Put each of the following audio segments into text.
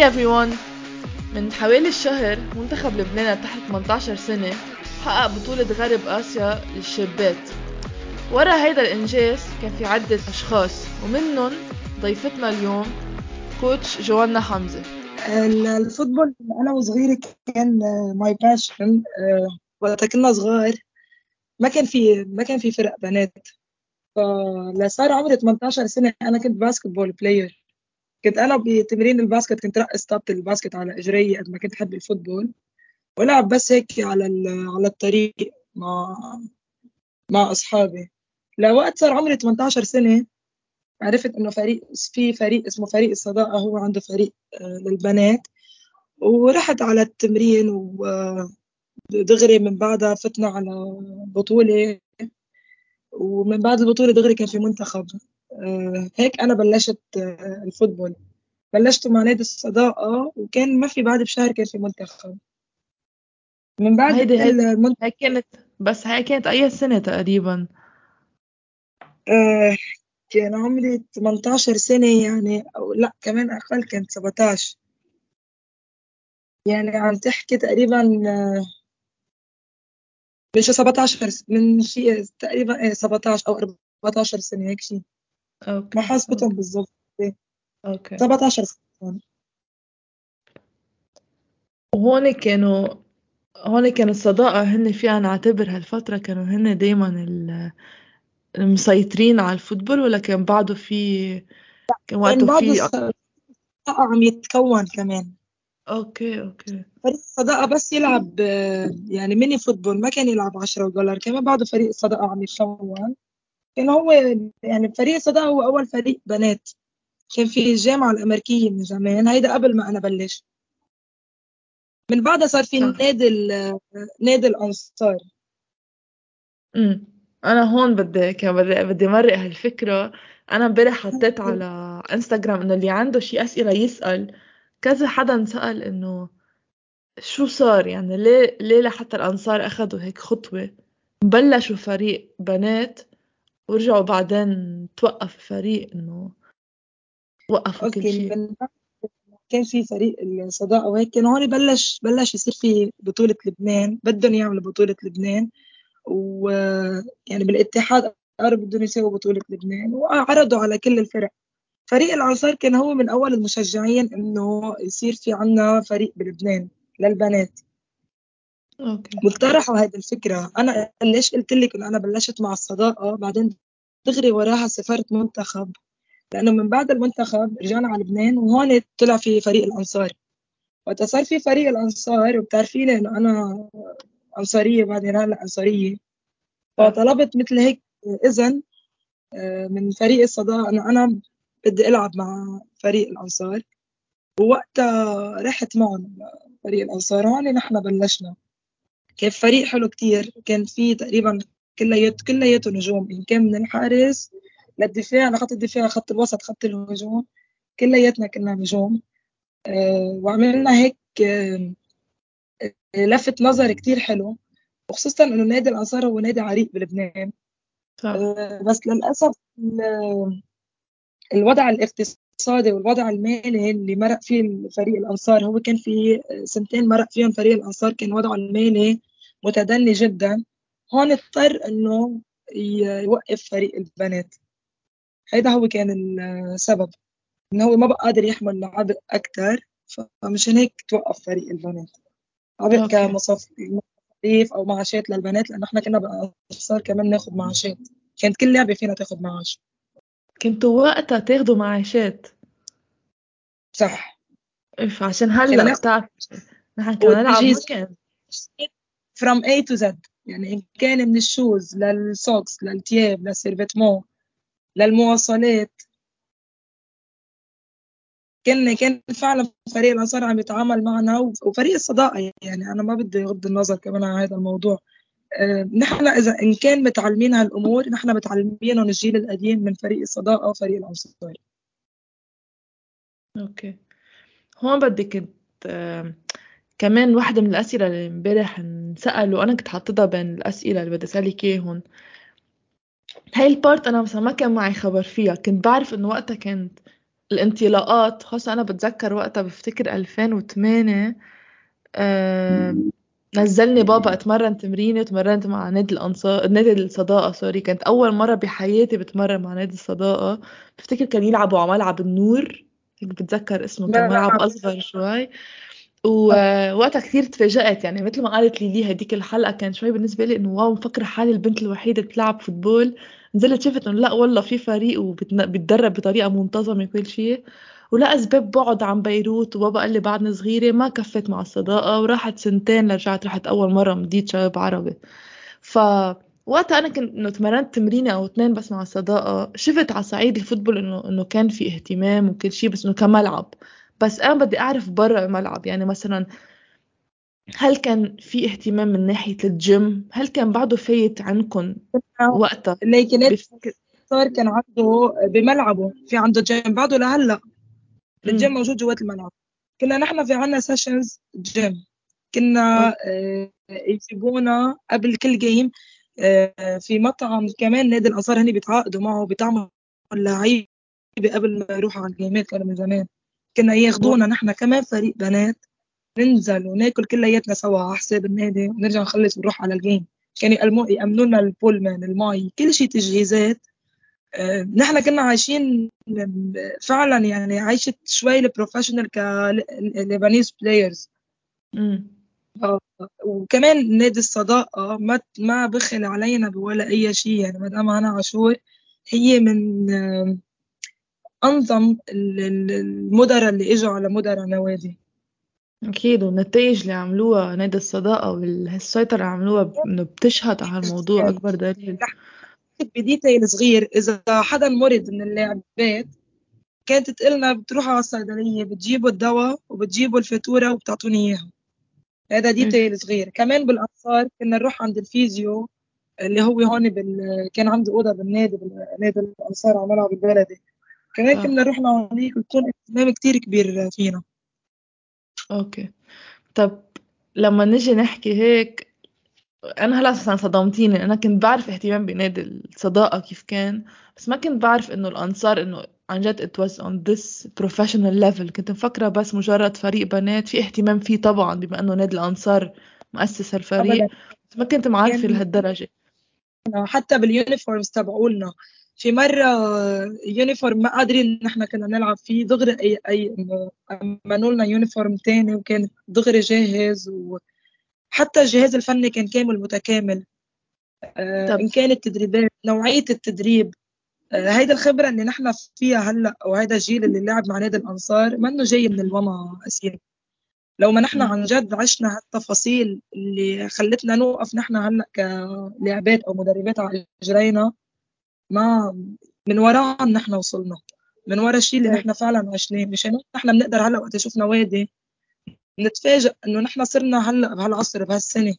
Hi everyone. من حوالي الشهر منتخب لبنان تحت 18 سنة حقق بطولة غرب آسيا للشابات. ورا هيدا الإنجاز كان في عدة أشخاص ومنهم ضيفتنا اليوم coach جوانا حمزة. ال football أنا وصغيرة كان my passion وقت كنا صغار ما كان في ما كان في فرق بنات. فلصار عمري 18 سنة أنا كنت basketball player كنت أنا بتمرين ال basket كنت رقص طابة ال basket على إجري قد ما كنت أحب ال football. ولعب بس هيك على على الطريق مع مع أصحابي. لوقت صار عمري 18 سنة عرفت إنه فريق في فريق اسمه فريق الصداقة هو عنده فريق للبنات. ورحت على التمرين ودغري من بعدها فتنا على بطولة. ومن بعد البطولة دغري كان في منتخب. هيك أنا بلشت الفوتبول. بلشت مع نادي الصداقة وكان ما في بعد بشهر كان في منتخب. من بعد هيدي المنتخب هي كانت بس هي كانت أي سنة تقريبا؟ آه كان عمري 18 سنة يعني أو لا كمان أقل كانت 17 يعني عم تحكي تقريبا من شي 17 من شي تقريبا 17 أو 14 سنة هيك شيء okay ما حاسبتهم بالضبط okay. 17 سنة. وهون كانوا هون كان الصداقة هن فيها نعتبر هالفترة كانوا هن دايما المسيطرين على ال football ولا كان بعده في كان وقته في الصداقة عم يتكون كمان. okay okay. فريق الصداقة بس يلعب يعني mini football ما كان يلعب outdoor كمان بعده فريق الصداقة عم يتكون. كان هو يعني فريق الصداقة هو أول فريق بنات. كان في الجامعة الأمريكية من زمان هيدا قبل ما أنا بلش. من بعدها صار في نادي نادي الأنصار. امم أنا هون بدي كان بدي بدي مرق هالفكرة. أنا امبارح حطيت على انستغرام إنه اللي عنده شي أسئلة يسأل. كذا حدا سأل إنه شو صار؟ يعني ليه ليه لحتى الأنصار أخذوا هيك خطوة؟ بلشوا فريق بنات ورجعوا بعدين توقف الفريق إنه وقفوا كل شيء. كان في فريق الصداقة وهيك كان هون بلش بلش يصير في بطولة لبنان بدهم يعملوا بطولة لبنان ويعني بالاتحاد قالوا بدهم يسووا بطولة لبنان وعرضوا على كل الفرق. فريق الأنصار كان هو من أول المشجعين إنه يصير في عنا فريق بلبنان للبنات. واقترحوا هذه الفكرة. أنا ليش قلت لك إنه أنا بلشت مع الصداقة؟ بعدين دغري وراها سافرت منتخب. لأنه من بعد المنتخب رجعنا على لبنان وهون طلع في فريق الأنصار. وقت صار في فريق الأنصار وبتعرفيني إنه أنا أنصارية بعدين هلأ أنصارية. فطلبت مثل هيك إذن من فريق الصداقة إنه أنا بدي ألعب مع فريق الأنصار. ووقتها رحت معهم فريق الأنصار. هون نحن بلشنا. كان فريق حلو كتير. كان في تقريبا كليات كلياته نجوم. إن كان من الحارس للدفاع لخط الدفاع خط الوسط خط الهجوم. كلياتنا كنا نجوم. أه وعملنا هيك أه لفت نظر كتير حلو. وخصوصا إنه نادي الأنصار هو نادي عريق بلبنان. أه بس للأسف الوضع الاقتصادي والوضع المالي اللي مرق فيه فريق الأنصار. هو كان في سنتين مرق فيهم فريق الأنصار كان وضعه المالي متدني جدا. هون اضطر إنه يوقف فريق البنات. هيدا هو كان السبب إنه هو ما بقى قادر يحمل العبء أكثر فمشان هيك توقف فريق البنات. عبء كمصاريف أو معاشات للبنات لأنه إحنا كنا بانصار كمان ناخذ معاشات. كانت كل لعبة فينا تاخذ معاش. كنتوا وقتها تاخذوا معاشات. صح. عشان هلا بتعرف. نحن ما كان. from A to Z. يعني إن كان من ال shoes لل socks للتياب لل survêtement للمواصلات. كان كان فعلا فريق الانصار عم يتعامل معنا وفريق الصداقة. يعني أنا ما بدي اغض النظر كمان عن هذا الموضوع. أه نحن إذا إن كان متعلمين هالأمور نحن متعلمينهم الجيل القديم من فريق الصداقة وفريق الانصار okay. هون بدي كنت كمان واحدة من الأسئلة اللي امبارح انسأل وأنا كنت حاطتها بين الأسئلة اللي بدي أسألك إياهم هاي ال part أنا مثلا ما كان معي خبر فيها كنت بعرف إنه وقتها كانت الانطلاقات. خاصة أنا بتذكر وقتها بفتكر 2008 آه نزلني بابا أتمرن تمريني وتمرنت مع نادي الأنصار نادي الصداقة sorry. كانت أول مرة بحياتي بتمرن مع نادي الصداقة. بفتكر كان يلعبوا على ملعب النور. بتذكر اسمه كان ملعب أصغر شوي. ووقتها كثير تفاجأت يعني مثل ما قالت لي لي هديك الحلقة كان شوي بالنسبة لي إنه wow مفكرة حالي البنت الوحيدة بتلعب football. نزلت شفت إنه لا والله في فريق وبتدرب بطريقة منتظمة كل شيء. ولأسباب بعد عن بيروت وبابا قال لي بعدني صغيرة ما كفت مع الصداقة وراحت سنتين رجعت رحت أول مرة مديت شباب عربي. ف وقتها أنا كنت انه تمرنت تمرينة أو اثنين بس مع الصداقه شفت على صعيد ال football إنه إنه كان في اهتمام وكل شيء بس إنه كملعب. بس أنا بدي أعرف برا الملعب. يعني مثلا هل كان في اهتمام من ناحية الجيم؟ هل كان بعده فايت عنكم وقتها؟ لكن صار كان عنده بملعبه في عنده جيم بعده لهلأ الجيم موجود جوات الملعب. كنا نحن في عنا sessions gym كنا آه، يجيبونا قبل كل game في مطعم كمان نادي الانصار هني بيتعاقدوا معه بيطعموا اللعيبه قبل ما يروحوا على الجيمات كانوا من زمان. كنا ياخذونا نحن كمان فريق بنات ننزل وناكل كلياتنا سوا على حساب النادي ونرجع نخلص ونروح على ال game. كانوا يأمنوا لنا البولمان المي كل شيء تجهيزات. آه، نحن كنا عايشين فعلا يعني عايشة شوي ال professional ك Lebanese players وكمان نادي الصداقة ما ما بخل علينا بولا أي شيء يعني مدام أنا عاشور هي من آه، أنظم المدراء اللي إجوا على مدراء نوادي. أكيد والنتائج اللي عملوها نادي الصداقة والسيطرة اللي عملوها إنه بتشهد على الموضوع أكبر دليل. ب detail صغير إذا حدا مرض من اللاعبات كانت تقلنا بتروحوا على الصيدلية بتجيبوا الدواء وبتجيبوا الفاتورة وبتعطوني إياها. هذا detail صغير كمان بالأنصار كنا نروح عند ال physio اللي هو هون بال... كان عنده أوضة بالنادي بالنادي الأنصار على ملعب البلدي. كمان آه. كنا نروح لهونيك وكان اهتمام كتير كبير فينا. أوكي. طب لما نجي نحكي هيك أنا هلأ أساسا صدمتيني أنا كنت بعرف اهتمام بنادي الصداقة كيف كان بس ما كنت بعرف إنه الأنصار إنه عن جد it was on this professional level. كنت مفكرة بس مجرد فريق بنات في اهتمام فيه طبعا بما إنه نادي الأنصار مؤسس الفريق بس ما كنت معرفة لهالدرجة. حتى بال uniforms تبعولنا. في مرة uniform ما قادرين نحن كنا نلعب فيه دغري أي أي عملوا لنا uniform تاني وكان دغري جاهز وحتى الجهاز الفني كان كامل متكامل. آه إن كانت التدريبات نوعية التدريب آه هيدا الخبرة اللي نحن فيها هلأ وهيدا الجيل اللي لعب مع نادي الأنصار منه جاي من الوما أسير لو ما نحن عن جد عشنا هالتفاصيل اللي خلتنا نوقف نحن هلأ كلاعبات أو مدربات على إجرينا ما من وراء نحن وصلنا. من وراء الشيء اللي نحن فعلا عشناه. مشان نحن بنقدر هلأ وقت شفنا وادي نتفاجئ إنه نحن صرنا هلا بهالعصر بهالسنة.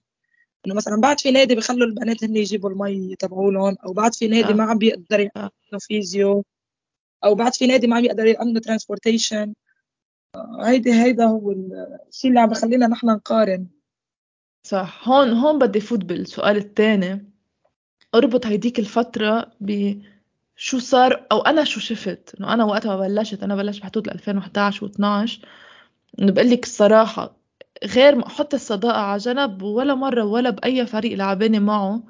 إنه مثلا بعد في نادي بخلوا البنات هن يجيبوا المي تبعولهم أو بعد في نادي آه. ما عم بيقدر يعملوا physio أو بعد في نادي ما عم يقدر يعملوا transportation هيدي هيدا هو الشيء اللي عم بخلينا نحن نقارن. صح. هون هون بدي فوت بالسؤال الثاني. أربط هيديك الفترة بشو صار أو أنا شو شفت؟ إنه أنا وقتها ما بلشت أنا بلشت بحدود 2011 و12. انه بقول لك الصراحة غير ما أحط الصداقة على جنب ولا مرة ولا بأي فريق لعباني معه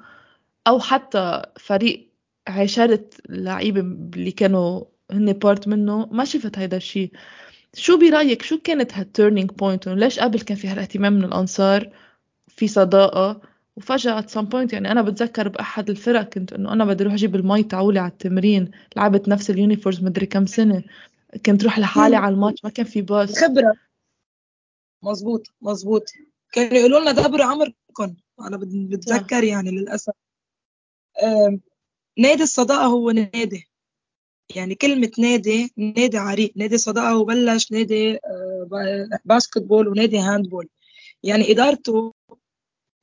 أو حتى فريق عشرة لعيبة اللي كانوا هن part منه ما شفت هيدا الشيء شو برأيك؟ شو كانت هال turning point ليش قبل كان في هالاهتمام من الأنصار في صداقة؟ وفجأة at some point يعني أنا بتذكر بأحد الفرق كنت إنه أنا بدي أروح أجيب المي تبعولي على التمرين لعبت نفس ال uniforms مدري كم سنة. كنت روح لحالي على الماتش ما كان في باص. خبرة. مزبوط مزبوط كانوا يقولوا لنا دبروا عمركم أنا بتذكر يعني للأسف. نادي الصداقة هو نادي. يعني كلمة نادي نادي عريق. نادي صداقة وبلش نادي آه، basketball ونادي handball يعني إدارته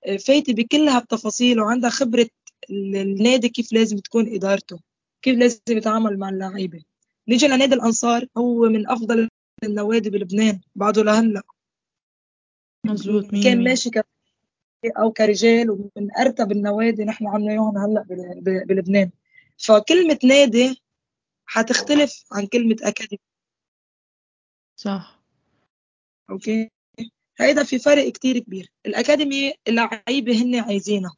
آه، فايتة بكل هالتفاصيل وعندها خبرة النادي كيف لازم تكون إدارته كيف لازم يتعامل مع اللعيبة. نيجي لنادي الأنصار هو من أفضل النوادي بلبنان بعده لهلا. مزبوط كان ماشي ك أو كرجال ومن أرتب النوادي نحن عنا إياهم هلا بلبنان. فكلمة نادي حتختلف عن كلمة أكاديمي. صح. أوكي؟ هيدا في فرق كتير كبير. ال academy اللعيبة هن عايزينها.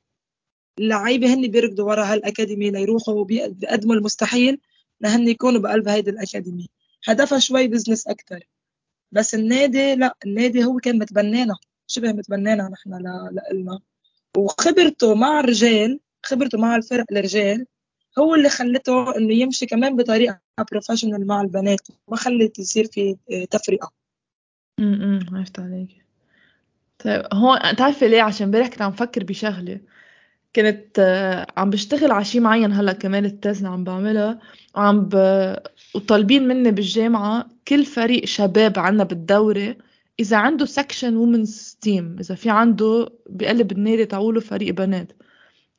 اللعيبة هن بيركضوا ورا هال academy ليروحوا وبيقدموا المستحيل لهن يكونوا بقلب هيدي ال academy. هدفها شوي business أكتر. بس النادي لا النادي هو كان متبنانا شبه متبنانا نحن لإلنا. وخبرته مع الرجال خبرته مع الفرق الرجال هو اللي خلته إنه يمشي كمان بطريقة professional مع البنات ما خلت يصير في تفرقة. امم عرفت عليك. طيب هون تعرفي ليه؟ عشان امبارح كنت عم فكر بشغلة. كنت آه، عم بشتغل على شيء معين هلأ كمان اللي عم بعملها. وعم ب... وطالبين مني بالجامعة كل فريق شباب عنا بالدورة إذا عنده section women's team إذا في عنده بقلب النادي تبعوله فريق بنات.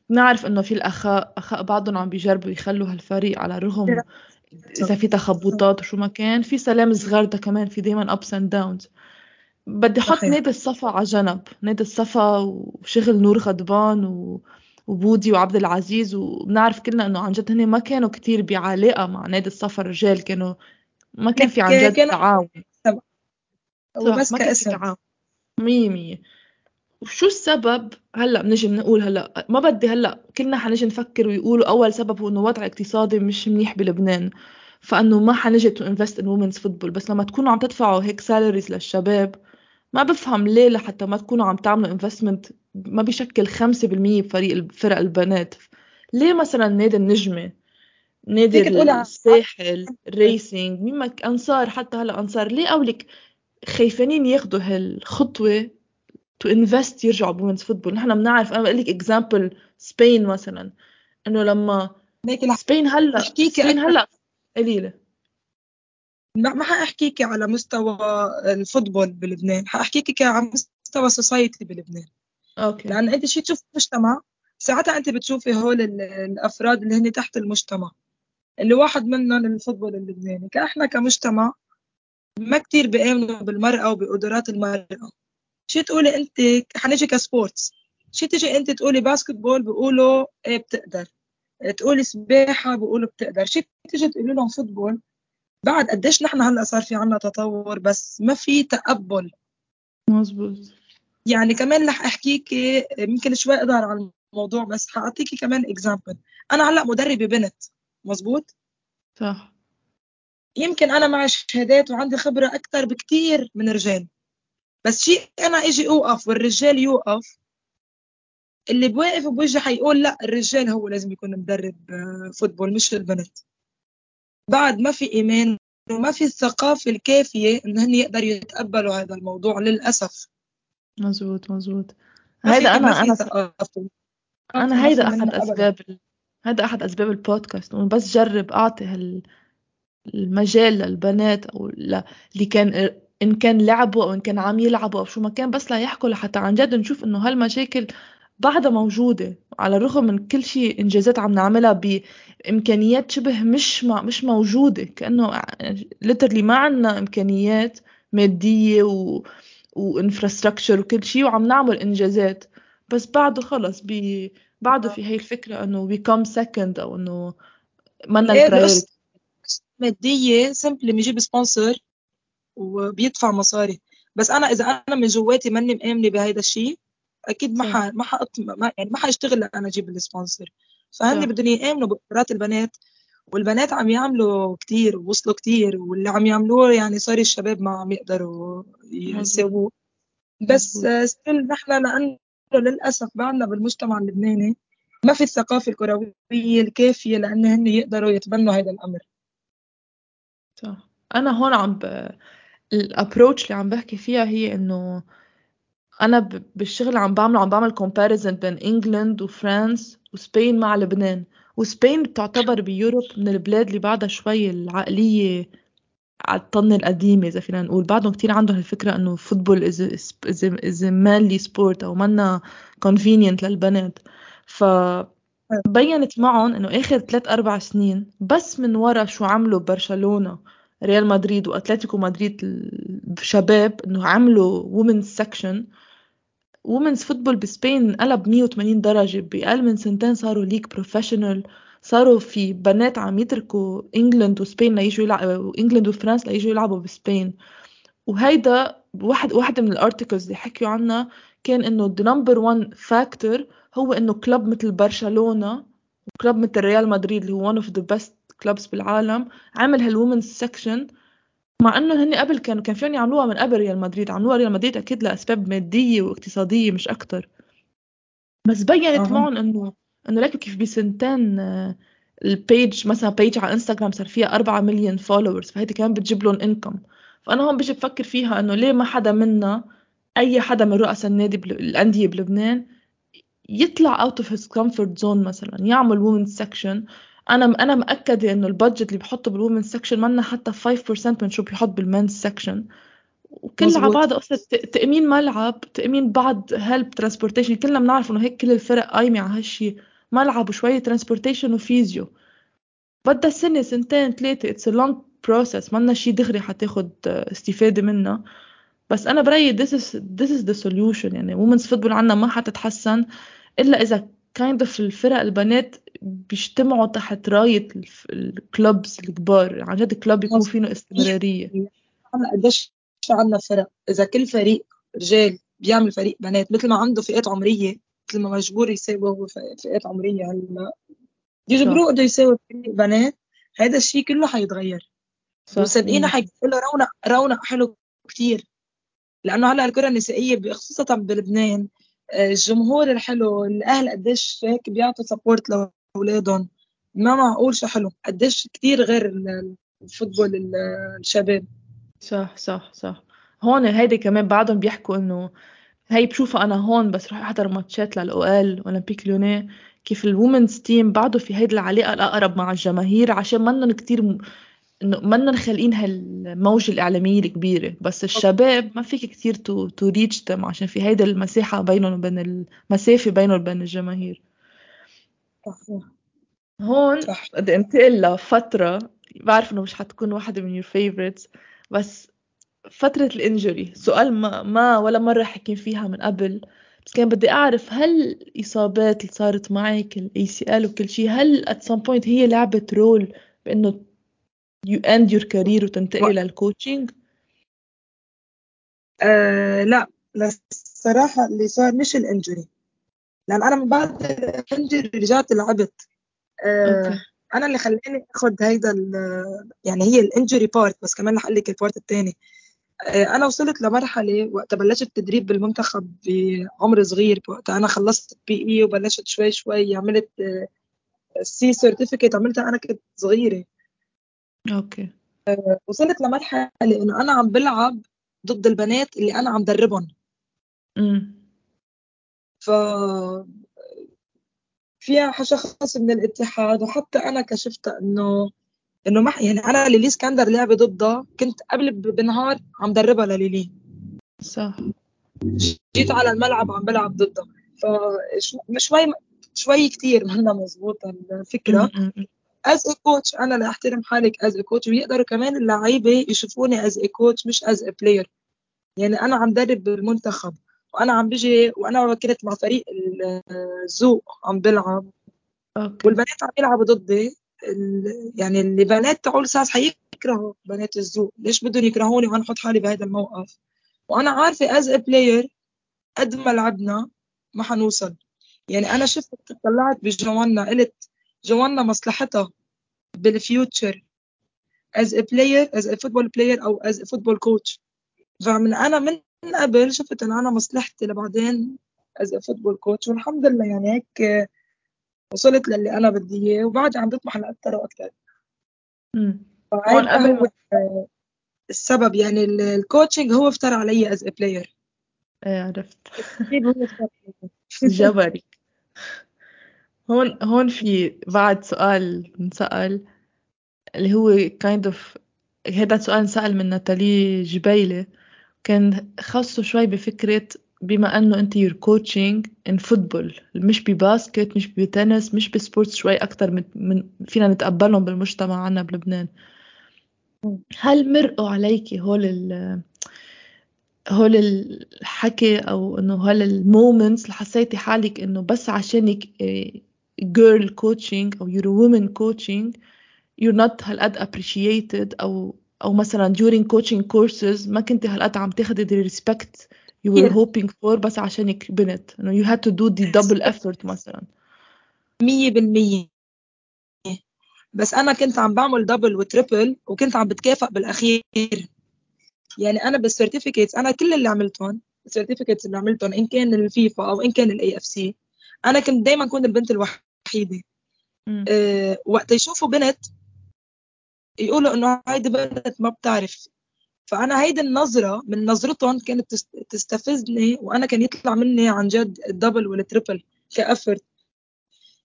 نعرف إنه في الأخاء أخاء بعضهم عم بيجربوا يخلوا هالفريق على الرغم إذا في تخبطات وشو ما كان. في سلام صغار ده كمان في دايما ups and downs. بدي أحط نادي الصفا على جنب. نادي الصفا وشغل نور غضبان و... وبودي وعبد العزيز وبنعرف كلنا إنه عن جد هن ما كانوا كتير بعلاقة مع نادي الصفا الرجال كانوا ما كان في عن جد تعاون. بس كاسم. مية مية. وشو السبب؟ هلأ بنجي بنقول هلأ ما بدي هلأ كلنا حنجي نفكر ويقولوا أول سبب هو إنه وضع اقتصادي مش منيح بلبنان فإنه ما حنجي to invest in women's football بس لما تكونوا عم تدفعوا هيك salaries للشباب ما بفهم ليه لحتى ما تكونوا عم تعملوا investment ما بيشكل 5% بفريق فرق البنات. ليه مثلا نادي النجمة نادي الساحل الراسينج مين ما أنصار حتى هلأ أنصار ليه قولك خايفين ياخذوا هالخطوة to invest يرجعوا ب women's football نحن بنعرف أنا بقول لك example سبين مثلا إنه لما سبين هلأ سبين هلأ قليله ما حاحكيكي على مستوى ال football بلبنان حاحكيكي على مستوى society بلبنان. أوكي. لأن أنت شي تشوف مجتمع؟ ساعتها أنت بتشوفي هول الأفراد اللي هن تحت المجتمع. اللي واحد منهم ال football اللبناني. كإحنا كمجتمع ما كتير بيآمنوا بالمرأة وبقدرات المرأة. شي تقولي أنت حنجي ك sports. شي تجي أنت تقولي basketball بيقولوا إيه بتقدر. تقولي سباحة بيقولوا بتقدر. شي تجي تقولي لهم football؟ بعد قديش نحن هلأ صار في عنا تطور بس ما في تقبل. مزبوط. يعني كمان رح احكيكي يمكن شوي أقدر على الموضوع بس حاعطيكي كمان example أنا هلأ مدربة بنت مزبوط صح. يمكن أنا معي شهادات وعندي خبرة أكثر بكثير من رجال. بس شيء أنا إجي أوقف والرجال يوقف اللي بواقف بوجهي حيقول لأ الرجال هو لازم يكون مدرب آه، فوتبول مش البنت. بعد ما في إيمان وما في الثقافة الكافية إن هن يقدروا يتقبلوا هذا الموضوع للأسف. مزبوط مزبوط هيدا أنا أنا أنا هيدا أحد أسباب هذا أحد أسباب البودكاست إنه بس جرب أعطي هال المجال للبنات ل... اللي كان إن كان لعبوا أو إن كان عم يلعبوا أو شو ما كان بس لا يحكوا لحتى عن جد نشوف إنه هالمشاكل بعدها موجودة. على الرغم من كل شيء إنجازات عم نعملها بإمكانيات شبه مش مش موجودة. كأنه ليترلي ما عنا إمكانيات مادية و و infrastructure وكل شيء وعم نعمل إنجازات. بس بعده خلص بي بعده في هي الفكرة إنه we come second أو إنه منا إيه، ال priority مادية simply بيجيب sponsor وبيدفع مصاري. بس أنا إذا أنا من جواتي ماني مآمنة بهيدا الشيء أكيد ما ح... ما حقط ما يعني ما حأشتغل لأنا أجيب ال sponsor فهن بدهم يامنوا بقدرات البنات. والبنات عم يعملوا كتير ووصلوا كتير واللي عم يعملوه يعني صار الشباب ما عم يقدروا يساووه. بس still نحن لأنه للأسف بعدنا بالمجتمع اللبناني ما في الثقافة الكروية الكافية لأن هن يقدروا يتبنوا هذا الأمر. صح. أنا هون عم ب... ال approach اللي عم بحكي فيها هي إنه أنا بالشغل عم بعمل عم بعمل comparison بين England و France و Spain مع لبنان. و Spain بتعتبر ب Europe من البلاد اللي بعدها شوي العقلية على الطريقة القديمة إذا فينا نقول. بعدهم كتير عندهم الفكرة إنه football is manly sport أو منا convenient للبنات. فبينت معهم إنه آخر ثلاث أربع سنين بس من ورا شو عملوا برشلونة ريال مدريد وأتلتيكو مدريد الشباب إنه عملوا women's section و women's football ب Spain قلب 180 درجة. بأقل من سنتين صاروا league professional صاروا في بنات عم يتركوا England و Spain ليجوا يلعبوا England وفرنسا ليجوا يلعبوا ب Spain وهيدا واحد واحدة من ال articles اللي حكيوا عنها كان إنه the number one factor هو إنه club مثل برشلونة و club مثل ريال مدريد اللي هو one of the best clubs بالعالم عمل هال women's section مع إنه هن قبل كانوا كان فيهم يعملوها من قبل ريال مدريد. عملوها ريال مدريد أكيد لأسباب مادية واقتصادية مش أكتر. بس بينت أها. معهم انه إنه لكن كيف بسنتين آه، ال page مثلا page على انستغرام صار فيها 4 مليون followers فهيدي كمان بتجيب لهم انكم فأنا هون بيجي بفكر فيها إنه ليه ما حدا منا أي حدا من رؤساء النادي بل... الأندية بلبنان يطلع out of his comfort zone مثلا يعمل women section أنا أنا مأكده إنه ال budget اللي بحطه بال women section منا حتى 5% من شو بيحط بال men's section وكل على. بعضها قصة تأمين ملعب تأمين بعض help transportation كلنا بنعرف إنه هيك كل الفرق قايمة على هالشي. ملعب وشوية transportation و physio. بدها سنة سنتين ثلاثة. it's long process منا شي دغري حتاخد استفادة منها. بس أنا برأيي this is this is the solution. يعني women's football عنا ما حتتحسن إلا kind of الفرق البنات بيجتمعوا تحت راية الف- ال clubs الكبار. عن جد club يكون. فيه استمرارية. هلا قديش عندنا فرق. إذا كل فريق رجال بيعمل فريق بنات مثل ما عنده فئات عمرية مثل ما مجبور يساوي هو فئات عمرية هلا يجبروه بده يساوي فريق بنات هذا الشيء كله حيتغير. وصدقيني. حيكون له رونق رونق حلو كتير. لأنه هلأ الكرة النسائية خصوصا بلبنان الجمهور الحلو الأهل قديش هيك بيعطوا سبورت لأولادهم. ما معقول شو حلو قديش كتير غير ال- الفوتبول ال- الشباب. صح صح صح. هون هيدي كمان بعضهم بيحكوا إنه هي بشوفها أنا هون بس رح أحضر ماتشات للاوال اولمبيك ليوني كيف الومنز تيم بعده في هيدي العلاقة الأقرب مع الجماهير عشان منن كتير. إنه منن خالقين هالموجة الإعلامية الكبيرة بس الشباب ما فيك كتير تو تو ريتش عشان في هيدي المساحة بينهم وبين المسافه بينهم وبين الجماهير. هون بدي انتقل لفترة بعرف إنه مش حتكون واحدة من your favorites بس فترة ال injury. سؤال ما, ما ولا مرة حكين فيها من قبل بس كان بدي أعرف هل الإصابات اللي صارت معك ال ACL وكل شيء هل at some point هي لعبت role to end your career وتنتقلي لل coaching آه لا. الصراحة اللي صار مش ال injury. لأن أنا من بعد ال injury رجعت لعبت آه أنا اللي خلاني آخد هيدا يعني هي ال injury part بس كمان رح لك ال part الثاني آه أنا وصلت لمرحلة وقت بلشت تدريب بالمنتخب بعمر صغير وقتها أنا خلصت PE وبلشت شوي شوي عملت C certificate عملتها أنا كنت أوكي. وصلت لمرحلة إنه أنا عم بلعب ضد البنات اللي أنا عم دربهم. امم ف فيها شخص من الاتحاد وحتى أنا كشفت إنه إنه ما يعني أنا ليلي اسكندر لاعبة ضدها كنت قبل بنهار عم دربها لليلي. صح. جيت على الملعب عم بلعب ضدها. فشوي شوي كثير منا مزبوطه الفكرة امم as coach أنا لاحترم حالي as coach ويقدروا كمان اللعيبة يشوفوني as coach مش as player يعني أنا عم درب بالمنتخب وأنا عم بجي وأنا كنت مع فريق الذوق عم بلعب okay. والبنات عم يلعبوا ضدي. يعني البنات تبعول SAS حيكرهوا بنات الذوق. ليش بدهم يكرهوني وأنا أحط حالي بهذا الموقف؟ وأنا عارفة as player قد ما لعبنا ما حنوصل. يعني أنا شفت طلعت بجوانا قلت جوانا مصلحتها بال future از ا بلاير از ا فوتبول بلاير أو as a football coach فمن أنا من قبل شفت انه أنا مصلحتي لبعدين از ا فوتبول كوتش والحمد لله يعني هيك وصلت للي أنا بدي إياه. وبعد عم بطمح لاكثر وأكثر امم السبب. يعني ال- ال coaching هو افترى علي as a player إيه عرفت. جبري. هون هون في بعد سؤال انسأل اللي هو kind of هذا سؤال انسأل من ناتالي جبيلة كان خاصه شوي بفكرة بما أنه أنت you're coaching in football مش ب basket مش بتنس مش ب sports شوي أكتر من, من فينا نتقبلهم بالمجتمع عنا بلبنان. هل مرقوا عليكي هول ال هول الحكي أو إنه هول ال moments اللي حسيتي حالك إنه بس عشانك girl coaching أو a woman coaching you're not هالقد appreciated أو أو مثلا during coaching courses ما كنت هالقد عم تاخدي the respect you were كتير. hoping for بس عشانك بنت انه you had to do the double effort مثلا. مية بالمية. بس أنا كنت عم بعمل double و triple وكنت عم بتكافئ بالأخير. يعني أنا بال certificates أنا كل اللي عملتهم ال certificates اللي عملتهم إن كان الفيفا أو إن كان ال AFC أنا كنت دايما كون البنت الوحيدة. مم. أه وقت يشوفوا بنت يقولوا إنه هيدي بنت ما بتعرف. فأنا هيدي النظرة من نظرتهم كانت تست- تستفزني وأنا كان يطلع مني عن جد ال double وال triple ك effort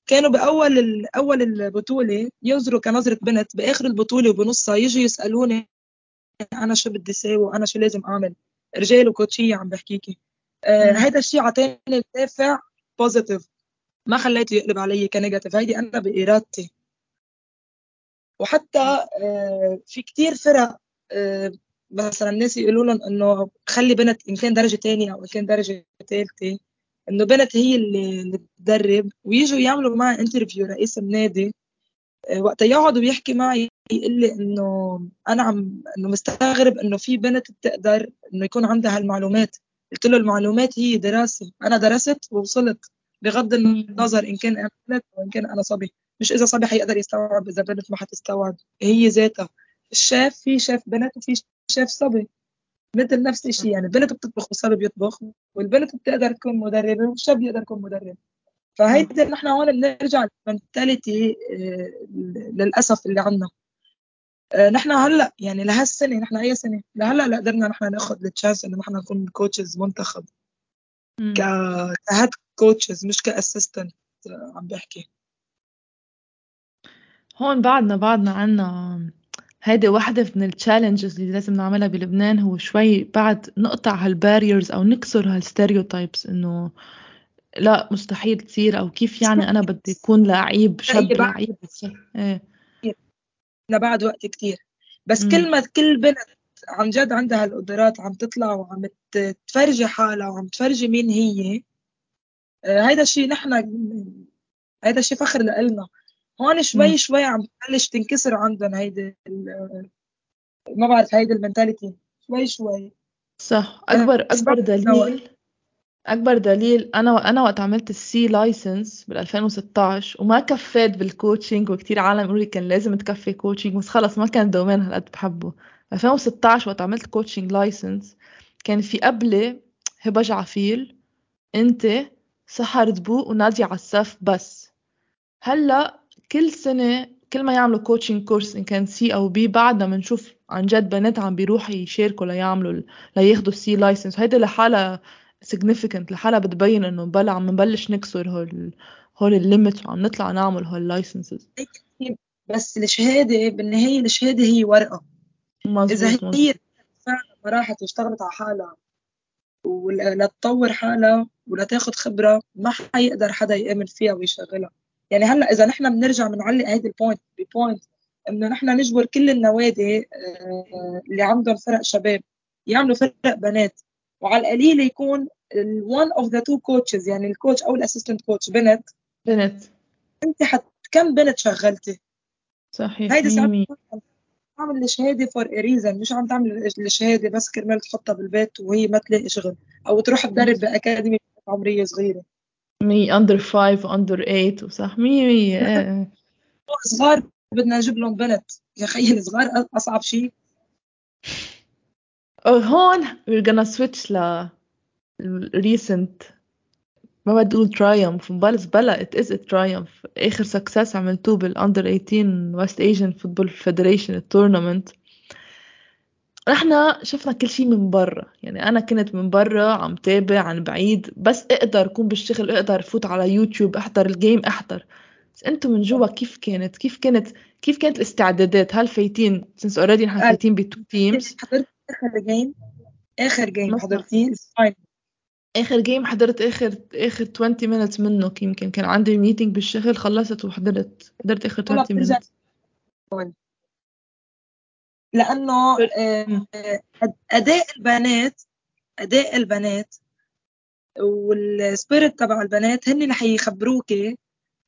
كانوا بأول ال- أول البطولة ينظروا كنظرة بنت بآخر البطولة وبنصها يجوا يسألوني أنا شو بدي ساوي وأنا شو لازم أعمل. رجال وكوتشيه عم بحكيكي. آه. هيدا الشيء عطاني دافع positive ما خليته يقلب علي ك negative. هيدي أنا بإرادتي. وحتى آه في كتير فرق آه مثلا الناس يقولوا لهم إنه خلي بنت ان كان درجة ثانية أو ان كان درجة ثالثه إنه بنت هي اللي تدرب ويجوا يعملوا معي interview رئيس النادي. آه، وقت يقعد ويحكي معي يقول لي إنه أنا عم إنه مستغرب إنه في بنت بتقدر إنه يكون عندها هالمعلومات. قلت له المعلومات هي دراسة. أنا درست ووصلت. بغض النظر إن كان أنا بنت أو إن كان أنا صبي. مش إذا صبي حيقدر يستوعب إذا بنت ما حتستوعب هي ذاتها. الشيف في شيف بنت وفي شيف صبي. مثل نفس الشيء يعني البنت بتطبخ والصبي بيطبخ والبنت بتقدر تكون مدربة والشاب بيقدر يكون مدرب. فهيدي نحن هون بنرجع للمنتاليتي للأسف اللي عندنا آه، نحن هلأ يعني لهالسنة نحن أي سنة لهلأ لا قدرنا نحن ناخذ ال chance إنه نحن نكون coaches منتخب. ك head coaches مش ك assistant عم بحكي. هون بعدنا بعدنا عنا هيدي واحدة من ال challenges اللي لازم نعملها بلبنان هو شوي بعد نقطع هال barriers أو نكسر هال stereotypes إنه لا مستحيل تصير أو كيف يعني أنا بدي أكون لعيب شاب بعد. لعيب إيه. لبعد وقت كتير. بس. كل ما كل بنت عن جد عندها القدرات عم تطلع وعم تفرجي حالها وعم تفرجي مين هي. آه، هيدا الشيء نحن هيدا الشيء فخر لإلنا. هون. شوي شوي عم تبلش تنكسر عندهم هيدي ما بعرف هيدي المنتاليتي. شوي شوي. صح. أكبر بعدنا وقت دليل أكبر دليل أنا أنا وقت عملت ال C license بال 2016 وما كفيت بال coaching وكتير عالم يقولوا لي كان لازم تكفي coaching بس خلص ما كان domaine هالقد بحبه. 2016 وقت عملت coaching license كان في قبلي هبة جعفيل أنت سحر دبوق ونادية عساف بس. هلأ كل سنة كل ما يعملوا coaching course إن كان C أو B بعدنا بنشوف عن جد بنات عم بيروحوا يشاركوا ليعملوا لياخدوا ال C license وهيدا لحالها significant لحالها بتبين إنه بلا عم نبلش نكسر هول هول ال limit وعم نطلع نعمل هول ال licenses بس الشهادة بالنهاية الشهادة هي ورقة. إذا مزبوط هي مزبوط فعلا ما راحت واشتغلت على حالها ولا تطور حالها ولا تاخد خبرة ما حيقدر حدا يآمن فيها ويشغلها. يعني هلأ إذا نحن بنرجع بنعلق هيدي ال point ب point إنه نحن نجبر كل النوادي آه، اللي عندهم فرق شباب يعملوا فرق بنات. وعلى القليل يكون one of the two coaches يعني ال coach أو ال assistant coach بنت. بنت. أنت حت كم بنت شغلتي؟ صحيح هيدي مية تعمل الشهاده for reason مش عم تعمل الشهاده بس كرمال تحطها بالبيت وهي ما تلاقي شغل أو تروح تدرب ب academy عمرية صغيرة. under five و under eight وصح؟ مية مية نحن إيه إيه. صغار بدنا نجيب لهم بنت. يا خيي الصغار أصعب شيء هون we're gonna switch ل recent. ما بدي أقول triumph بس بلا is a triumph. آخر success عملتوه بال under 18 West Asian Football Federation ال tournament رحنا شفنا كل شيء من برا. يعني أنا كنت من برا عم تابع عن بعيد. بس أقدر أكون بالشغل أقدر فوت على يوتيوب أحضر ال game أحضر. بس أنتم من جوا كيف كانت؟ كيف كانت؟ كيف كانت الاستعدادات؟ هل فايتين؟ since already نحن قال فايتين ب two teams حضرت آخر game آخر game حضرتيه ال final آخر game حضرت آخر آخر 20 minutes منه. يمكن كان عندي meeting بالشغل خلصت وحضرت. حضرت آخر ولا 20 بترجع minutes. لأنه مم. آه، أداء البنات أداء البنات وال spirit تبع البنات هن اللي حيخبروكي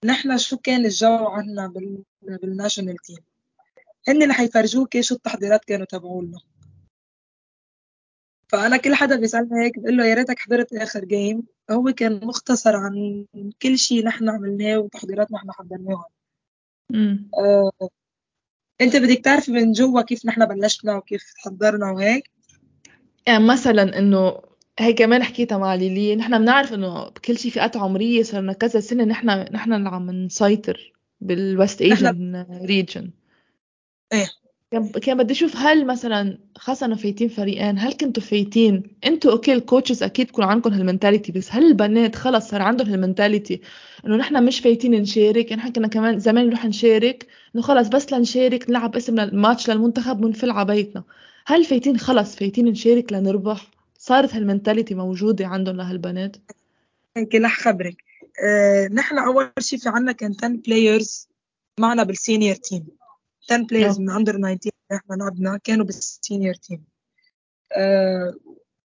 نحن شو كان الجو عنا بال... بال national team هن اللي حيفرجوكي شو التحضيرات كانوا تبعولنا. فأنا كل حدا بيسألني هيك بقول له يا ريتك حضرت آخر game هو كان مختصر عن كل شيء نحن عملناه وتحضيرات نحن حضرناها آه، أنت بدك تعرفي من جوا كيف نحن بلشنا وكيف حضرنا وهيك؟ يعني مثلا إنه هي كمان حكيتها مع ليلي نحن بنعرف إنه بكل شيء فئات عمرية صرنا كذا سنة نحن نحن اللي عم نسيطر بال West Asian region إيه. كان بدي أشوف هل مثلا خاصة انه فايتين فريقين هل كنتوا فايتين؟ أنتوا okay ال coaches أكيد بكون عندكم هال mentality بس هل البنات خلص صار عندهم هال mentality إنه نحن مش فايتين نشارك؟ نحن كنا كمان زمان نروح نشارك إنه خلص بس لنشارك نلعب اسم الماتش للمنتخب ونفل على بيتنا. هل فايتين خلص فايتين نشارك لنربح؟ صارت هال mentality موجودة عندهم لهالبنات؟ هيك رح خبرك. آه نحن أول شيء في عنا كان 10 players معنا بال senior team 10 players من under 19 إحنا لعبنا كانوا بال senior team أه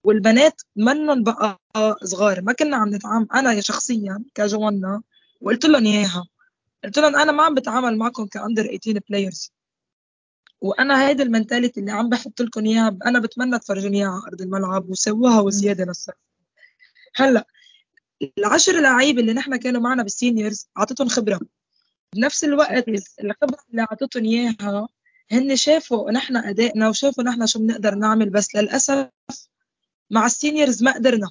والبنات منن بقى صغار. ما كنا عم نتعامل. أنا شخصيا كجوانا وقلت لهم إياها. قلت لهم أنا ما عم بتعامل معكم ك under 18 players وأنا هيدي ال mentality اللي عم بحط لكم إياها. أنا بتمنى تفرجوني إياها على أرض الملعب وسووها وزيادة للصف هلأ العشر لعيبه اللي نحن كانوا معنا بال seniors أعطيتهم خبرة. بنفس الوقت الخبره اللي اعطيتهم إياها هن شافوا نحن أدائنا وشافوا نحن شو بنقدر نعمل بس للأسف مع ال seniors ما قدرنا.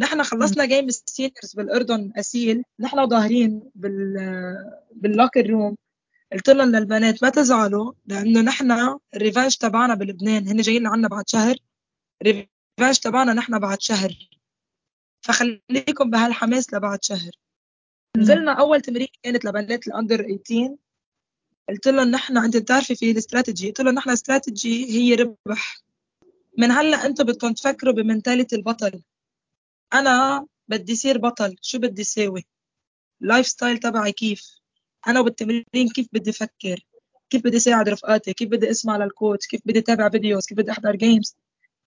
نحن خلصنا game ال seniors بالأردن أسيل نحن ظاهرين بال بال locker room قلت لهم للبنات ما تزعلوا لأنه نحن ال revanche تبعنا بلبنان هن جايين لعنا بعد شهر. ال revanche تبعنا نحن بعد شهر. فخليكم بهالحماس لبعد شهر. نزلنا أول تمرين كانت لبنات ال under 18 قلت لهم نحن انت بتعرفي في الاستراتيجي قلت لهم نحن استراتيجي هي ربح. من هلأ أنتم بدكم تفكروا ب mentality البطل. أنا بدي اصير بطل شو بدي اساوي ال lifestyle تبعي كيف؟ أنا وبالتمرين كيف بدي أفكر كيف بدي اساعد رفقاتي؟ كيف بدي أسمع لل coach كيف بدي أتابع videos كيف بدي أحضر games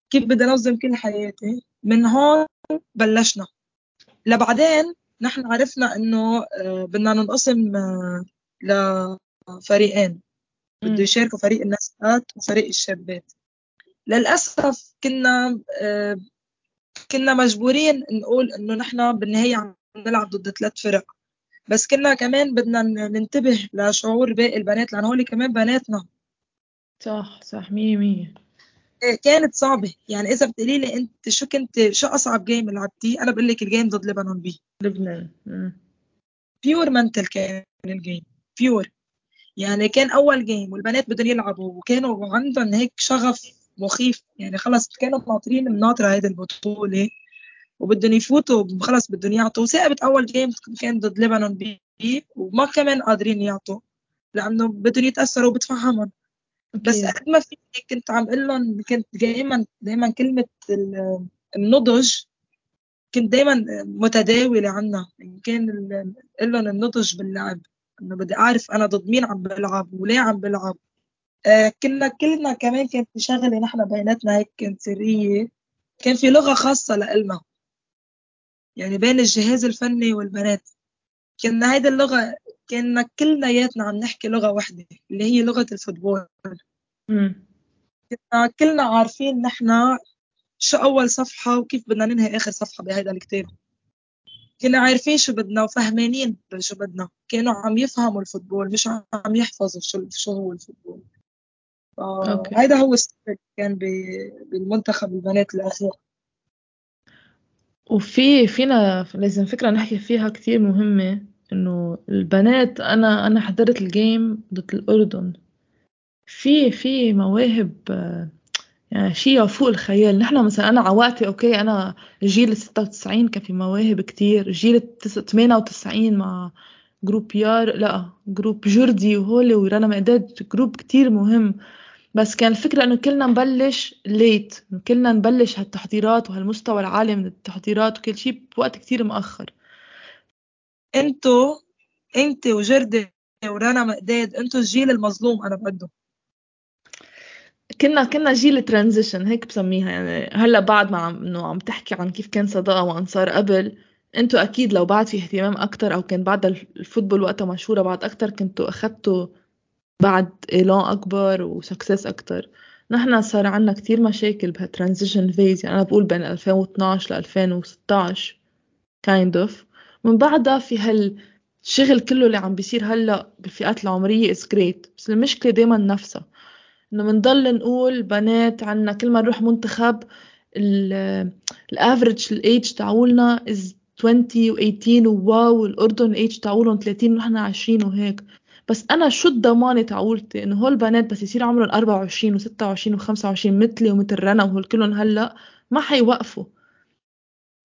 كيف بدي أنظم كل حياتي؟ من هون بلشنا. لبعدين نحن عرفنا إنه آه، بدنا ننقسم آه، لفريقين. بده يشاركوا فريق الناشئات وفريق الشابات. للأسف كنا آه، كنا مجبورين نقول إنه نحن بالنهاية عم نلعب ضد ثلاث فرق. بس كنا كمان بدنا ننتبه لشعور باقي البنات لأن هول كمان بناتنا. صح صح مية مية. كانت صعبة. يعني إذا بتقولي لي أنت شو كنت شو أصعب game لعبتيه؟ أنا بقول لك ال game ضد لبنان B لبنان. pure mental كان ال game pure يعني كان أول game والبنات بدهم يلعبوا وكانوا عندهم هيك شغف مخيف. يعني خلص كانوا ناطرين الناطرة هيدي البطولة وبدهم يفوتوا خلص بدهم يعطوا. وثاقبت أول جيم كان ضد لبنان بي وما كمان قادرين يعطوا لأنه بدهم يتأثروا بتفهمهم بس قد ما في. كنت عم أقول لهم كنت دائما دائما كلمة النضج كنت دائما متداولة عنا ان كان أقول لهم النضج باللعب. إنه بدي أعرف أنا ضد مين عم بلعب وليه عم بلعب. آه كنا كلنا كمان كانت شغلة نحن بيناتنا هيك كانت سرية. كان في لغة خاصة لإلنا. يعني بين الجهاز الفني والبنات. كنا هيدي اللغة كنا كلناياتنا عم نحكي لغة واحدة اللي هي لغة الفوتبول. كنا كلنا عارفين نحن شو أول صفحة وكيف بدنا ننهي آخر صفحة بهيدا الكتاب. كنا عارفين شو بدنا وفهمانين شو بدنا. كانوا عم يفهموا الفوتبول مش عم يحفظوا شو شو هو ال football. هيدا هو كان بالمنتخب البنات الأخير. وفي فينا لازم فكرة نحكي فيها كتير مهمة. إنه البنات أنا أنا حضرت ال game ضد الأردن. في في مواهب يعني شيء فوق الخيال. نحن مثلا أنا عوقتي okay أنا جيل 96 كان في مواهب كتير. جيل 98 مع group يار لا group جوردي وهولي ورنا مقداد group كتير مهم. بس كان الفكرة إنه كلنا نبلش late كلنا نبلش هالتحضيرات وهالمستوى العالي من التحضيرات وكل شيء بوقت كتير مؤخر. انتو انت وجردة ورانا مقداد انتو الجيل المظلوم أنا بقده كنا كنا جيل transition هيك بسميها. يعني هلا بعد ما عم إنه عم تحكي عن كيف كان صداقة وأنصار قبل أنتوا أكيد لو بعد في اهتمام أكثر أو كان بعد ال football وقتها مشهورة بعد أكثر كنتوا اخذتوا بعد élan أكبر و success أكتر. نحن صار عنا كتير مشاكل بهال transition phase يعني أنا بقول بين 2012 ل 2016 kind of. من بعدها في هالشغل كله اللي عم بيصير هلأ بالفئات العمرية is great. بس المشكلة دايما نفسها. إنه بنضل نقول بنات عنا كل ما نروح منتخب ال average ال age تاعولنا از 20 و18 وواو الاردن الايج تاعولهم 30 ونحن 20 وهيك. بس أنا شو الضمانة تاعولتي إنه هول البنات بس يصير عمرهم 24 و26 و25 مثلي ومثل رنا وهول كلهم هلأ ما حيوقفوا.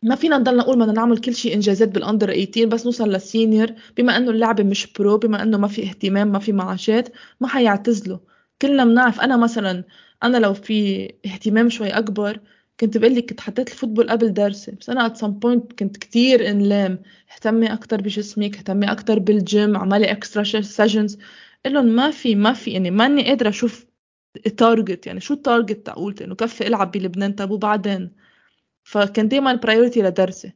ما فينا نضل نقول بدنا نعمل كل شيء إنجازات بال under 18 بس نوصل لل senior بما إنه اللعبه مش pro بما إنه ما في اهتمام ما في معاشات ما حيعتزلوا. كلنا بنعرف. أنا مثلا أنا لو في اهتمام شوي أكبر كنت بقول لك كنت حطيت ال football قبل درسي. بس أنا at some point كنت كتير إنلام. اهتمي أكتر بجسمك اهتمي أكتر بالجيم عملي extra sessions لهم ما في ما في. يعني ماني قادرة أشوف ال target يعني شو ال target تبعولي؟ إنه كفي ألعب بلبنان. طب وبعدين؟ فكان دايما priority لدرسي.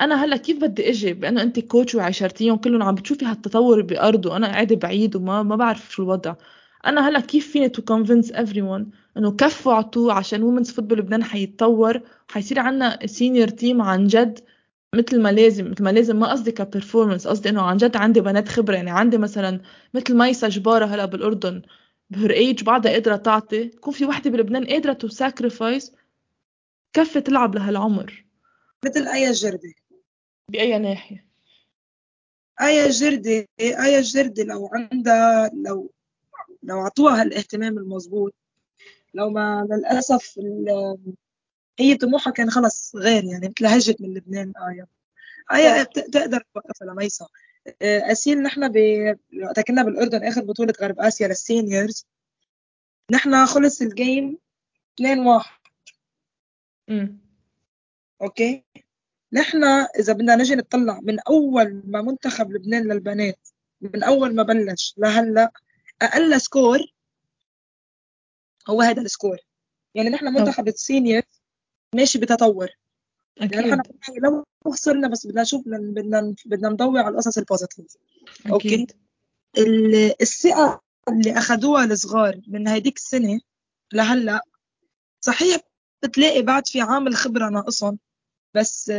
أنا هلأ كيف بدي إجي؟ بأنه انت coach وعشرتيهم كلهم عم بتشوفي هالتطور بأرض وأنا قاعدة بعيد وما ما بعرف شو الوضع. أنا هلأ كيف فيني to convince everyone إنه كفوا عطوه عشان women's football لبنان حيتطور؟ وحيصير عنا senior team عن جد مثل ما لازم مثل ما لازم. ما قصدي ك performance قصدي إنه عن جد عندي بنات خبرة. يعني عندي مثلا مثل ميسا جباره هلأ بالأردن. ب her age بعدها قادرة تعطي. يكون في وحدة بلبنان قادرة to sacrifice كفي تلعب لهالعمر مثل آية جردي بأي ناحية؟ آية جردي آية جردي لو عندها لو لو عطوها الاهتمام المضبوط لو ما للأسف هي طموحها كان خلص غير يعني مثل هجت من لبنان آية. آية تقدر توقفها لميسا آه، أسيل نحن ب... وقت كنا بالأردن آخر بطولة غرب آسيا لل seniors نحن خلص ال game 2 1 okay؟ نحن إذا بدنا نجي نطلع من أول ما منتخب لبنان للبنات من أول ما بلش لهلأ أقل score هو هذا ال score. يعني نحن منتخب ال senior ماشي بتطور. أكيد. يعني نحن لو خسرنا بس بدنا نشوف بدنا بدنا نضوي على القصص ال positive okay؟ الثقة اللي اخذوها الصغار من هيديك السنة لهلأ صحيح بتلاقي بعد في عامل خبرة ناقصهم بس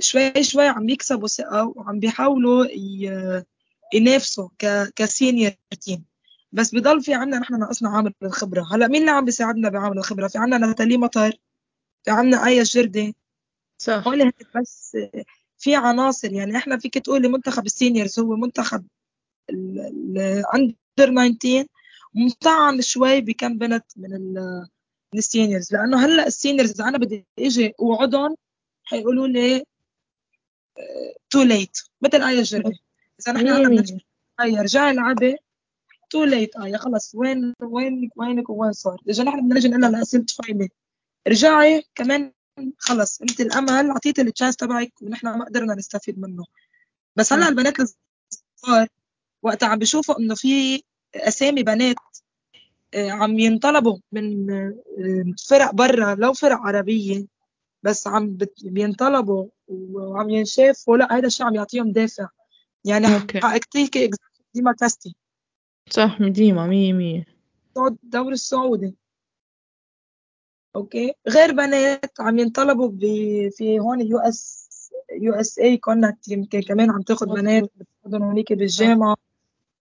شوي شوي عم يكسبوا ثقة وعم بيحاولوا ينافسوا ك senior team. بس بضل في عنا نحن ناقصنا عامل الخبره هلأ مين اللي عم بيساعدنا بعامل الخبرة؟ في عنا نتالي مطر في عنا آية جردي. صح. هول بس في عناصر. يعني إحنا فيك تقولي منتخب ال seniors هو منتخب ال under 19 مطعم شوي بكم بنت من من ال seniors. لأنه هلأ ال seniors أنا بدي إجي اوعدهم حيقولوا لي too late مثل آية جردي إذا نحن بدنا آية رجعي العبي too late آية خلص. وين وينك وينك وين صار؟ إذا نحن بدنا نجي نقول لها لأسيل طفيلي. رجعي كمان خلص. انت الأمل اعطيتي ال chance تبعك ونحن ما قدرنا نستفيد منه. بس هلأ البنات الصغار وقتها عم بيشوفوا إنه في أسامي بنات آه، عم ينطلبوا من آه، فرق برا لو فرق عربية بس عم بينطلبوا وعم ينشافوا. لا هذا الشيء عم يعطيهم دافع. يعني حقيقتي ديما كاستي صح ديما مية مية. الدوري السعودي. أوكي. غير بنات عم ينطلبوا في هون US USA Connect يمكن كمان عم تاخذ بنات بتاخذهم هونيك بالجامعة.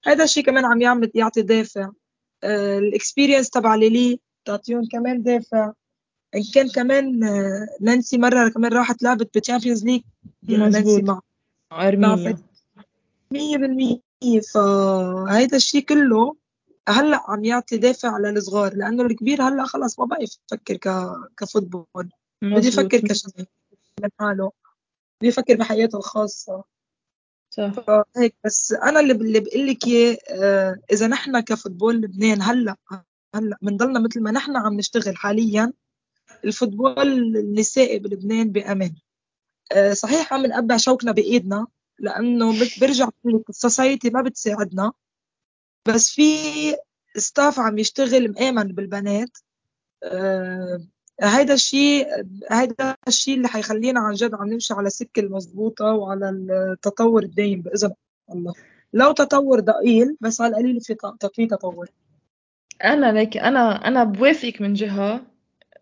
هذا الشيء كمان عم يعمل يعطي دافع. ال experience تبع ليلي تعطيهم كمان دافع إن كان كمان آه، نانسي مرة كمان راحت لعبت بال Champions League نانسي مع أرمينيا. 100% فهيدا الشيء كله هلأ عم يعطي دافع للصغار لأنه الكبير هلأ خلص ما بقى يفكر ك... كفوتبول بده يفكر كشخص من حاله بده يفكر بحياته الخاصة. هيك بس أنا اللي اللي بقول لك إياه آه، إذا نحن كفوتبول لبنان هلأ هلأ بنضلنا مثل ما نحن عم نشتغل حاليا الفوتبول النسائي بلبنان بأمان. آه، صحيح عم نقبع شوكنا بإيدنا لأنه برجع السوسايتي ما بتساعدنا بس في staff عم يشتغل مآمن بالبنات آه هيدا الشيء هيدا الشيء اللي حيخلينا عن جد عم نمشي على السكه المضبوطة وعلى التطور الدايم بإذن الله. لو تطور ضئيل بس على القليل في في تطور. أنا ليك أنا أنا بوافقك من جهة.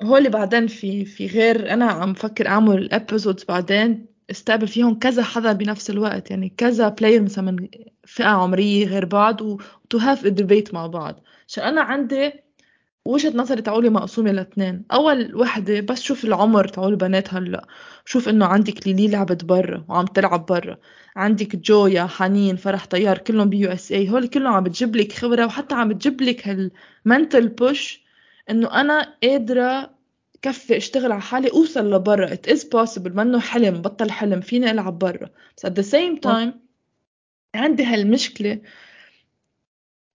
هول بعدين في في غير أنا عم فكر أعمل episodes بعدين استقبل فيهم كذا حدا بنفس الوقت. يعني كذا player مثلا من فئة عمرية غير بعض و to have debate مع بعض. عشان أنا عندي وجهة نظري تبعولي مقسومة لاثنين أول وحدة بس شوف العمر تبعول البنات هلأ شوف إنه عندك ليلي لعبت برا وعم تلعب برا. عندك جويا حنين فرح طيار كلهم ب USA هول كلهم عم بتجيب لك خبرة وحتى عم بتجيب لك هال mental push إنه أنا قادرة كفي أشتغل على حالي أوصل لبرا. It is possible. منه حلم بطل حلم. فيني ألعب برا. بس at the same time عندي هالمشكلة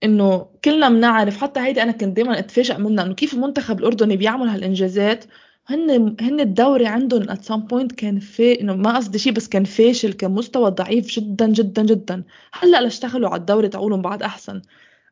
إنه كلنا بنعرف حتى هيدي أنا كنت دائما اتفاجئ منها إنه كيف المنتخب الأردني بيعمل هالإنجازات. هن هن الدوري عندهم at some point كان في إنه ما قصدي شيء بس كان فاشل كان مستوى ضعيف جدا جدا جدا. هلأ لاشتغلوا على الدوري تبعولهم بعد أحسن.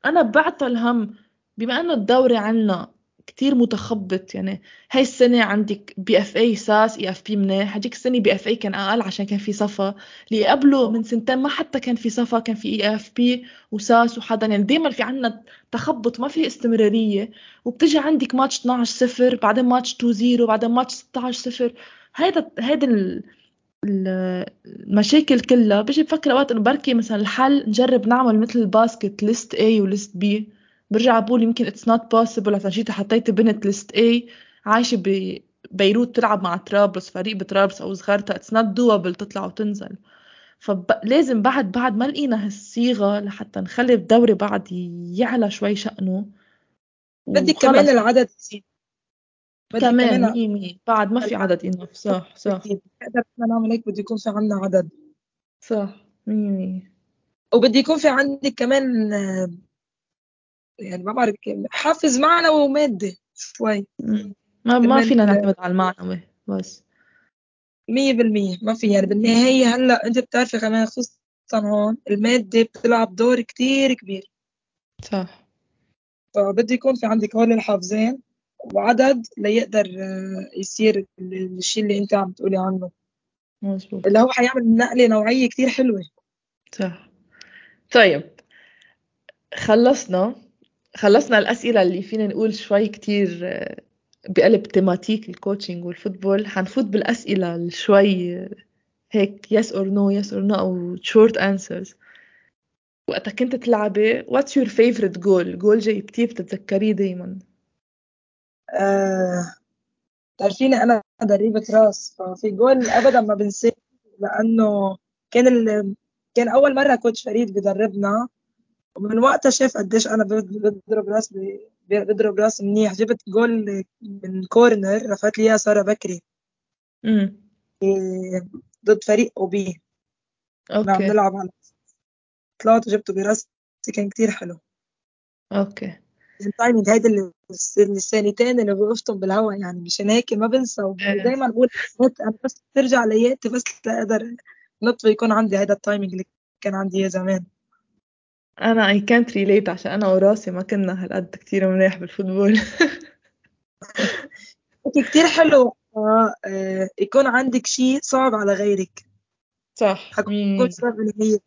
أنا بعطل هم بما إنه الدوري عنا كتير متخبط يعني هاي السنة عندك BFA ساس إي إف بي منيح هديك السنة بي إف اي كان أقل عشان كان في صفا. اللي قبله من سنتين ما حتى كان في صفا كان في EFP و SAS وحدا. يعني دايما في عنا تخبط ما في استمرارية. وبتجي عندك ماتش 12 صفر بعدين ماتش 2 0 بعدين ماتش 16 صفر. هيدا هيدا المشاكل كلها. بيجي بفكر أوقات إنه بركي مثلا الحل نجرب نعمل مثل ال basket ليست A وليست B. برجع بقول يمكن it's not possible عشان جيت حطيت بنت ليست A عايشة ببيروت تلعب مع طرابلس فريق بطرابلس أو صغارتها it's not doable تطلع وتنزل. فلازم بعد بعد ما لقينا هالصيغة لحتى نخلي الدوري بعد يعلى شوي شأنه. بدك كمان العدد يزيد. كمان مية مية. بعد ما في عدد enough صح صح. نقدر نعمل هيك بده يكون في عنا عدد. صح مية مية. وبده يكون في عندك كمان يعني ما بعرف كيف. حافز معنوي ومادي شوي. ما ما فينا نعتمد على المعنوي بس. مية بالمية. ما في يعني بالنهاية هلأ أنت بتعرفي كمان خصوصا هون المادة بتلعب دور كتير كبير. صح. فبده يكون في عندك هول الحافزين وعدد ليقدر يصير الشيء اللي أنت عم تقولي عنه. مزبوط اللي هو حيعمل نقلة نوعية كتير حلوة. صح. طيب خلصنا. خلصنا الأسئلة اللي فينا نقول شوي كتير بقلب thematic ال coaching وال football حنفوت بالأسئلة شوي هيك yes or no yes or no أو short answers. وقتها كنت تلعبي your favorite goal, goal جاي كتير بتتذكريه دايما. آه، تعرفيني أنا ضريبة راس ففي جول أبدا ما بنساه لأنه كان ال... كان أول مرة coach فريد بدربنا ومن وقتها شاف قديش أنا بضرب راس. بضرب راس منيح. جبت جول من corner رفعت لي إياها سارة بكري. امم ضد فريق أوبي. okay عم نلعب على طلعت وجبته براسي كان كتير حلو. okay. ال timing هيدا الثانيتين اللي وقفتهم بالهواء يعني. مشان هيك ما بنسى. ودائما بقول أنا بس ترجع لياتي بس لاقدر نط يكون عندي هيدا التايمينج اللي كان عندي إياه زمان. أنا اي كانت ريليت عشان أنا وراسي ما كنا هالقد كتير منيح بالفوتبول. كتير حلو. آه يكون عندك شيء صعب على غيرك. صح. حكون سبب هي.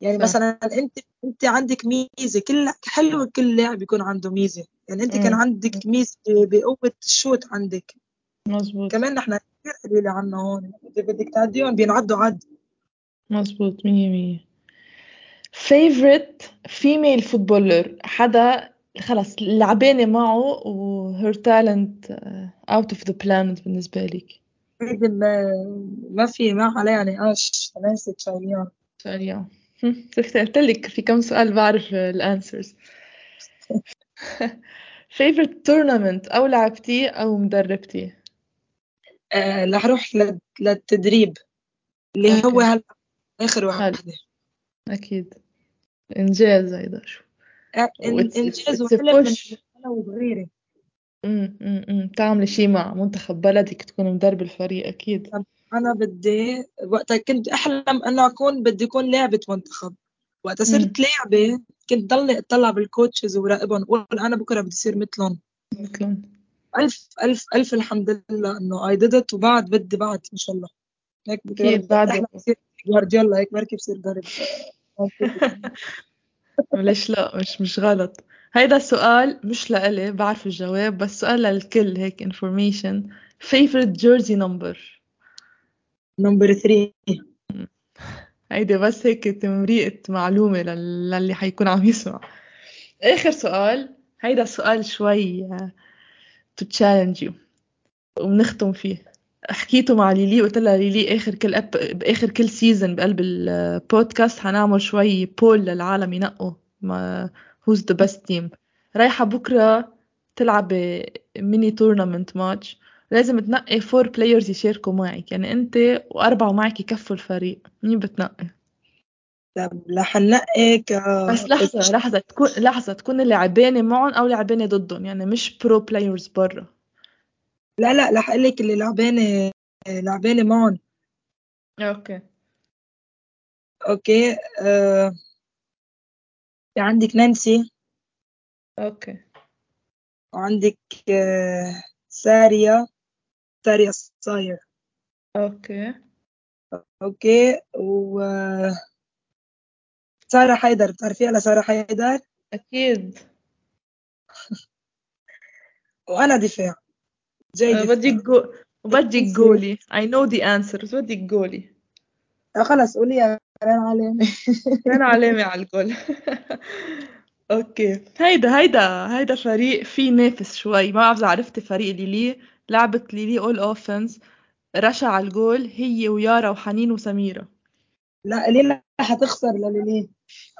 يعني صح. مثلا أنت أنت عندك ميزة. كل حلو كل لاعب يكون عنده ميزة. يعني أنت م. كان عندك ميزة بقوة الشوت عندك. مزبوط كمان نحن كثير قليلة عنا هون. إذا بدك تعديهم بينعدوا عد. مزبوط مية مية. Favorite female footballer. حدا خلص لعبانة معه و her talent out of the planet بالنسبة لك ما, في ما عليها نقاش تناسة شايليان شايليان شفت؟ قلت لك في كم سؤال بعرف الانسرز favorite tournament أو لعبتي أو مدربتي. آه رح أروح للتدريب اللي. هو هلا آخر واحدة أكيد. إنجاز هيدا شو إنجاز وحلم وصغيره امم تعملي شيء مع منتخب بلدك تكوني مدرب الفريق أكيد. أنا بدي وقتها كنت أحلم إنه أكون بدي أكون لاعبة منتخب. وقتها صرت لاعبة كنت ضلي أطلع بالكوتشز وراقبهم واقول أنا بكرة بدي أصير مثلهم. مثلهم. ألف ألف ألف الحمد لله إنه اي ديد وبعد بدي بعد إن شاء الله. هيك أكيد بعد. جوارديولا هيك بركي بصير ضرب. ليش لا؟ مش مش غلط. هيدا السؤال مش لإلي بعرف الجواب بس سؤال للكل هيك information. Favorite jersey number. number 3 هيدي بس هيك تمريقة معلومة للي حيكون عم يسمع. آخر سؤال هيدا سؤال شوي to challenge you. وبنختم فيه. حكيته مع ليلي قلت لها ليلي آخر كل أب... باخر كل season بقلب البودكاست حنعمل شوي poll للعالم ينقوا who's the best team. رايحة بكرة تلعب mini tournament match لازم تنقي four players يشاركوا معك يعني أنت وأربعة معك يكفوا الفريق. مين بتنقي؟ طب رح ننقي ك بس لحظة لحظة تكون لحظة تكون اللعبانة معهم أو لعبانة ضدهم يعني مش pro players برا. لا لا رح أقول لك اللي لعبانه لعبانه معهم. okay. okay آه... عندك نانسي. okay. وعندك آه... ساريا ساريا صاير أوكي. okay و سارة حيدر بتعرفيها لسارة حيدر؟ أكيد. وأنا دفاع. أنا دفاع بدي جو... بدي goalie I know the answers. بدي آه خلص قولي يا رنا علامة كان علامة على الجول أوكي. هيدا هيدا هيدا فريق فيه نافس شوي. ما بعرف إذا عرفتي فريق ليلي لعبت ليلي اول اوفنس رشا على الجول. هي ويارا وحنين وسميرة. لا ليلى حتخسر لليلي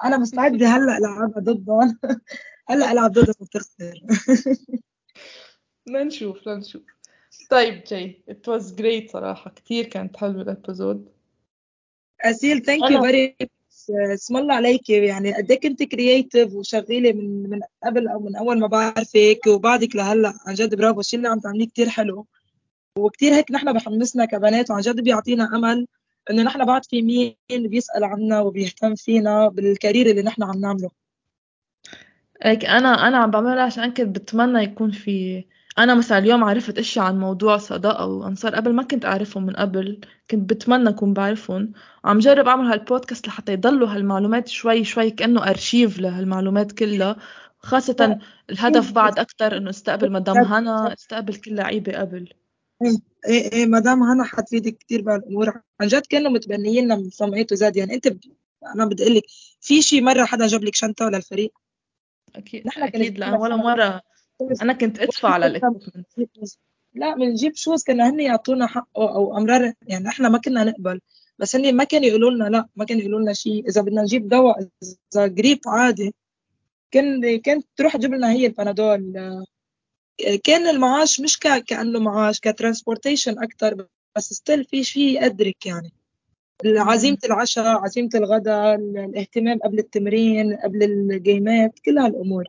أنا مستعدة هلأ ألعبها ضدهم. هلأ ألعب ضدهم وبتخسر. لنشوف لنشوف. طيب جاي. It was great صراحة. كتير كانت حلوة ال episode اسيل thank you very اسم الله عليك. يعني قد إيه كنت creative وشغيلة من من قبل أو من أول ما بعرفك وبعدك لهلأ. عن جد برافو. الشيء اللي عم تعمليه كثير حلو. وكثير هيك نحن بحمسنا كبنات وعن جد بيعطينا أمل إنه نحن بعد في مين بيسأل عنا وبيهتم فينا بال career اللي نحن عم نعمله. هيك أنا أنا عم بعملها عشان كنت بتمنى يكون في أنا مثلا اليوم عرفت اشياء عن موضوع صداقة وأنصار قبل ما كنت أعرفهم من قبل كنت بتمنى أكون بعرفهم. وعم جرب أعمل هالبودكاست لحتى يضلوا هالمعلومات شوي شوي كأنه أرشيف لهالمعلومات كلها. خاصة الهدف بعد أكثر إنه استقبل مدام هنا استقبل كل لعيبة قبل. إيه إيه مدام هنا حتفيدك كثير بهالامور عن جد كانوا متبنيين من from A to Z يعني أنت ب... أنا بدي أقول لك في شي مرة حدا جاب لك شنطة للفريق؟ أكيد أكيد لأن ولا مرة. أنا كنت أدفع على ال equipment لا بنجيب shoes كانوا هن يعطونا حقه أو أمرار. يعني إحنا ما كنا نقبل. بس هن ما كانوا يقولوا لنا لا ما كانوا يقولوا لنا شيء. إذا بدنا نجيب دواء إذا جريب عادي. كان كانت تروح تجيب لنا هي البنادول. كان المعاش مش ك... كأنه معاش ك transportation أكثر بس still في شيء يقدرك يعني. عزيمة العشاء عزيمة الغداء الاهتمام قبل التمرين قبل ال game ات كل هالأمور.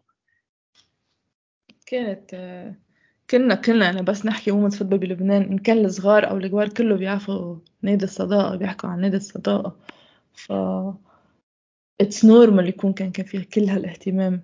كانت كلنا كلنا يعني بس نحكي women's football بلبنان إن كان الصغار أو الكبار كله بيعرفوا نادي الصداقة بيحكوا عن نادي الصداقة. ف it's normal يكون كان كان فيه كل هالاهتمام.